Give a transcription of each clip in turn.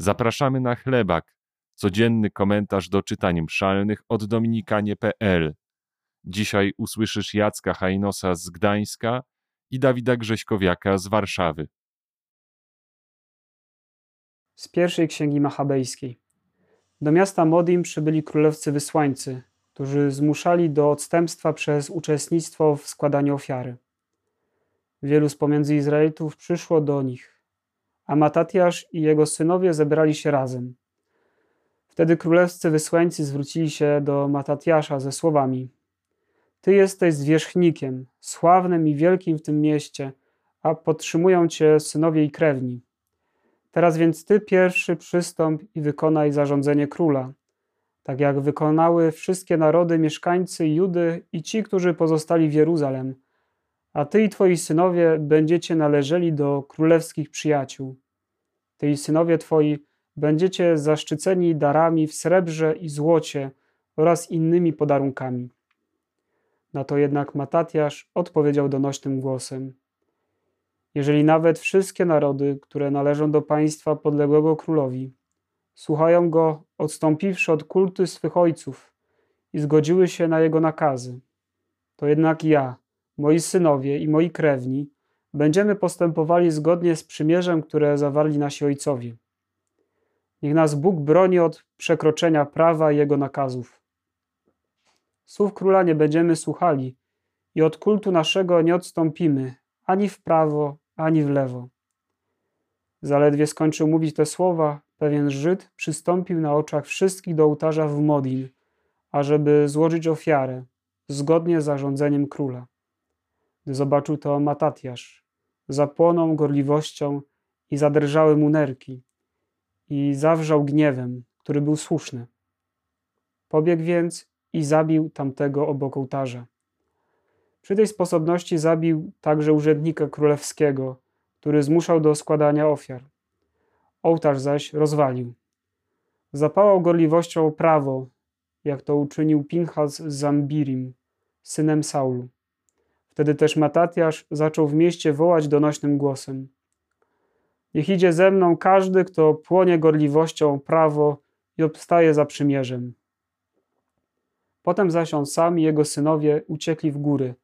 Zapraszamy na chlebak, codzienny komentarz do czytań mszalnych od dominikanie.pl. Dzisiaj usłyszysz Jacka Hajnosa z Gdańska i Dawida Grześkowiaka z Warszawy. Z pierwszej księgi machabejskiej. Do miasta Modim przybyli królewscy wysłańcy, którzy zmuszali do odstępstwa przez uczestnictwo w składaniu ofiary. Wielu z pomiędzy Izraelitów przyszło do nich a Matatiasz i jego synowie zebrali się razem. Wtedy królewscy wysłańcy zwrócili się do Matatiasza ze słowami: Ty jesteś zwierzchnikiem, sławnym i wielkim w tym mieście, a podtrzymują cię synowie i krewni. Teraz więc ty pierwszy przystąp i wykonaj zarządzenie króla, tak jak wykonały wszystkie narody, mieszkańcy Judy i ci, którzy pozostali w Jeruzalem – a ty i twoi synowie będziecie należeli do królewskich przyjaciół. Ty i synowie twoi będziecie zaszczyceni darami w srebrze i złocie oraz innymi podarunkami. Na to jednak Matatiasz odpowiedział donośnym głosem: Jeżeli nawet wszystkie narody, które należą do państwa podległego królowi, słuchają go, odstąpiwszy od kultu swych ojców i zgodziły się na jego nakazy, to jednak ja, moi synowie i moi krewni, będziemy postępowali zgodnie z przymierzem, które zawarli nasi ojcowie. Niech nas Bóg broni od przekroczenia prawa i jego nakazów. Słów króla nie będziemy słuchali i od kultu naszego nie odstąpimy ani w prawo, ani w lewo. Zaledwie skończył mówić te słowa, pewien Żyd przystąpił na oczach wszystkich do ołtarza w Modin, ażeby złożyć ofiarę, zgodnie z zarządzeniem króla. Gdy zobaczył to Matatiasz, zapłonął gorliwością i zadrżały mu nerki i zawrzał gniewem, który był słuszny. Pobiegł więc i zabił tamtego obok ołtarza. Przy tej sposobności zabił także urzędnika królewskiego, który zmuszał do składania ofiar. Ołtarz zaś rozwalił. Zapałał gorliwością prawo, jak to uczynił Pinchas z Zambirim, synem Saulu. Wtedy też Matatiasz zaczął w mieście wołać donośnym głosem. Niech idzie ze mną każdy, kto płonie gorliwością prawo i obstaje za przymierzem. Potem zaś on sam i jego synowie uciekli w góry,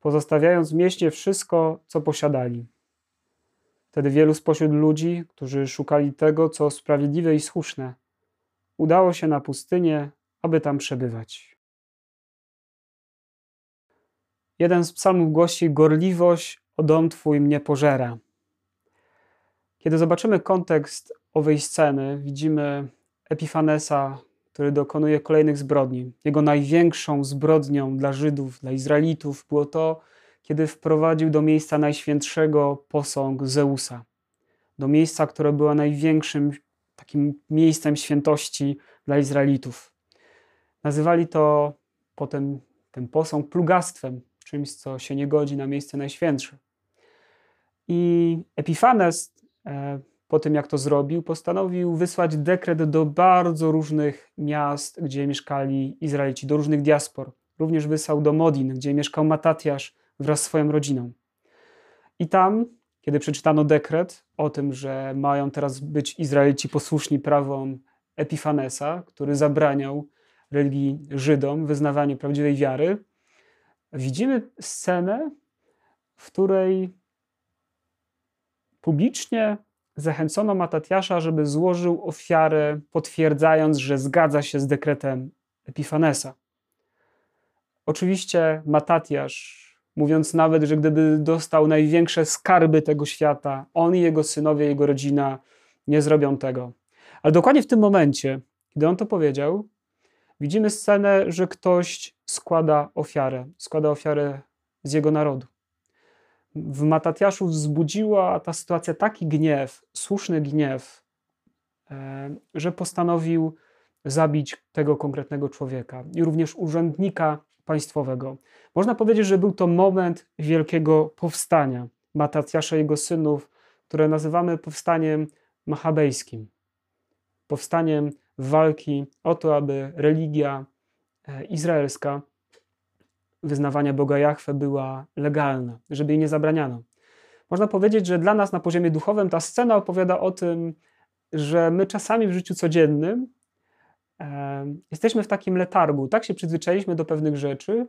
pozostawiając w mieście wszystko, co posiadali. Wtedy wielu spośród ludzi, którzy szukali tego, co sprawiedliwe i słuszne, udało się na pustynię, aby tam przebywać. Jeden z psalmów głosi: Gorliwość o dom Twój mnie pożera. Kiedy zobaczymy kontekst owej sceny, widzimy Epifanesa, który dokonuje kolejnych zbrodni. Jego największą zbrodnią dla Żydów, dla Izraelitów było to, kiedy wprowadził do miejsca najświętszego posąg Zeusa. Do miejsca, które było największym takim miejscem świętości dla Izraelitów. Nazywali to potem ten posąg plugastwem, czymś, co się nie godzi na miejsce najświętsze. I Epifanes, e, po tym jak to zrobił, postanowił wysłać dekret do bardzo różnych miast, gdzie mieszkali Izraelici, do różnych diaspor. Również wysłał do Modin, gdzie mieszkał Matatiasz wraz z swoją rodziną. I tam, kiedy przeczytano dekret o tym, że mają teraz być Izraelici posłuszni prawom Epifanesa, który zabraniał religii Żydom wyznawanie prawdziwej wiary, widzimy scenę, w której publicznie zachęcono Matatiasza, żeby złożył ofiarę, potwierdzając, że zgadza się z dekretem Epifanesa. Oczywiście Matatiasz, mówiąc nawet, że gdyby dostał największe skarby tego świata, on i jego synowie, jego rodzina nie zrobią tego. Ale dokładnie w tym momencie, kiedy on to powiedział, widzimy scenę, że ktoś składa ofiarę, składa ofiarę z jego narodu. W Matatiaszu wzbudziła ta sytuacja taki gniew, słuszny gniew, e, że postanowił zabić tego konkretnego człowieka i również urzędnika państwowego. Można powiedzieć, że był to moment wielkiego powstania Matatiasza i jego synów, które nazywamy powstaniem machabejskim. Powstaniem walki o to, aby religia izraelska wyznawania Boga Jahwe była legalna, żeby jej nie zabraniano. Można powiedzieć, że dla nas na poziomie duchowym ta scena opowiada o tym, że my czasami w życiu codziennym e, jesteśmy w takim letargu, tak się przyzwyczailiśmy do pewnych rzeczy,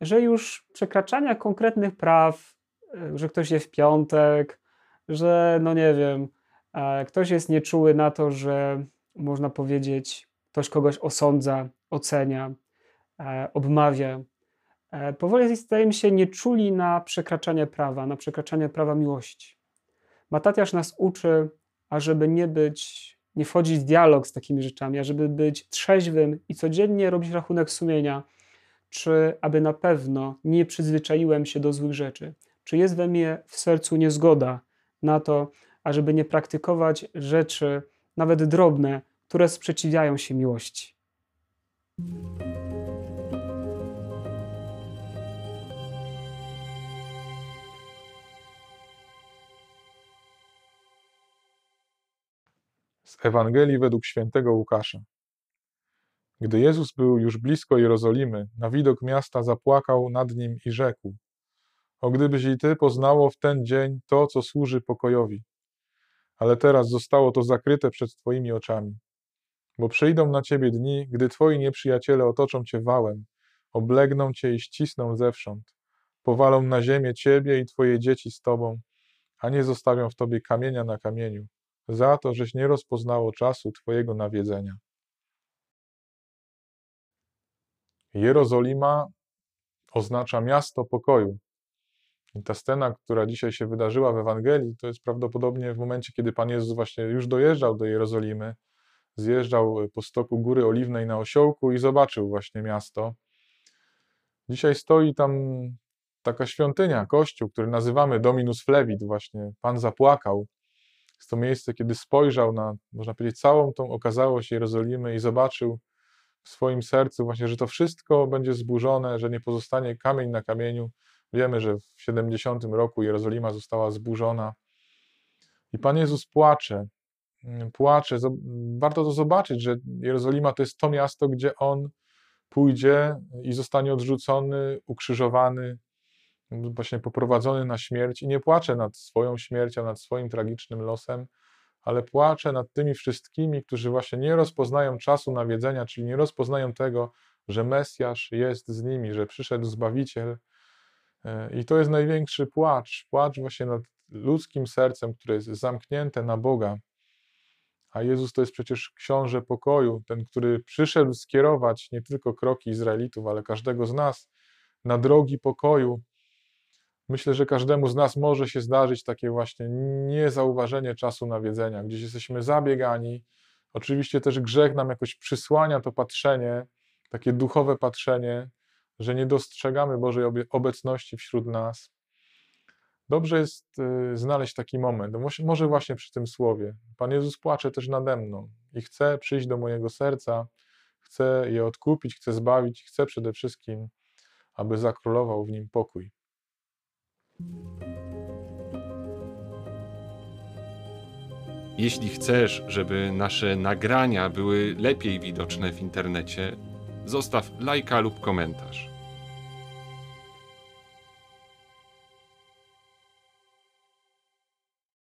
że już przekraczania konkretnych praw, e, że ktoś jest w piątek, że no nie wiem, e, ktoś jest nieczuły na to, że można powiedzieć, ktoś kogoś osądza, ocenia, e, obmawia. E, powoli stajemy się nieczuli na przekraczanie prawa, na przekraczanie prawa miłości. Matatiasz nas uczy, ażeby nie być, nie wchodzić w dialog z takimi rzeczami, ażeby być trzeźwym i codziennie robić rachunek sumienia, czy aby na pewno nie przyzwyczaiłem się do złych rzeczy, czy jest we mnie w sercu niezgoda na to, ażeby nie praktykować rzeczy, nawet drobne, które sprzeciwiają się miłości. Z Ewangelii według świętego Łukasza. Gdy Jezus był już blisko Jerozolimy, na widok miasta zapłakał nad nim i rzekł: O gdybyś i ty poznało w ten dzień to, co służy pokojowi. Ale teraz zostało to zakryte przed twoimi oczami. Bo przyjdą na ciebie dni, gdy twoi nieprzyjaciele otoczą cię wałem, oblegną cię i ścisną zewsząd, powalą na ziemię ciebie i twoje dzieci z tobą, a nie zostawią w tobie kamienia na kamieniu, za to, żeś nie rozpoznało czasu twojego nawiedzenia. Jerozolima oznacza miasto pokoju. I ta scena, która dzisiaj się wydarzyła w Ewangelii, to jest prawdopodobnie w momencie, kiedy Pan Jezus właśnie już dojeżdżał do Jerozolimy, zjeżdżał po stoku Góry Oliwnej na osiołku i zobaczył właśnie miasto. Dzisiaj stoi tam taka świątynia, kościół, który nazywamy Dominus Flevit, właśnie Pan zapłakał. Jest to miejsce, kiedy spojrzał na, można powiedzieć, całą tą okazałość Jerozolimy i zobaczył w swoim sercu właśnie, że to wszystko będzie zburzone, że nie pozostanie kamień na kamieniu. Wiemy, że w 70 roku Jerozolima została zburzona. I Pan Jezus płacze, mm, płacze. Warto to zobaczyć, że Jerozolima to jest to miasto, gdzie On pójdzie i zostanie odrzucony, ukrzyżowany, właśnie poprowadzony na śmierć i nie płacze nad swoją śmiercią, nad swoim tragicznym losem, ale płacze nad tymi wszystkimi, którzy właśnie nie rozpoznają czasu nawiedzenia, czyli nie rozpoznają tego, że Mesjasz jest z nimi, że przyszedł Zbawiciel. E, I to jest największy płacz, płacz właśnie nad ludzkim sercem, które jest zamknięte na Boga. A Jezus to jest przecież książę pokoju, ten, który przyszedł skierować nie tylko kroki Izraelitów, ale każdego z nas na drogi pokoju, Myślę, że każdemu z nas może się zdarzyć takie właśnie niezauważenie czasu nawiedzenia, gdzieś jesteśmy zabiegani. Oczywiście też grzech nam jakoś przysłania to patrzenie, takie duchowe patrzenie, że nie dostrzegamy Bożej obecności wśród nas. Dobrze jest y, znaleźć taki moment, może właśnie przy tym słowie. Pan Jezus płacze też nade mną i chce przyjść do mojego serca, chce je odkupić, chce zbawić, chce przede wszystkim, aby zakrólował w nim pokój. Jeśli chcesz, żeby nasze nagrania były lepiej widoczne w internecie, zostaw lajka lub komentarz.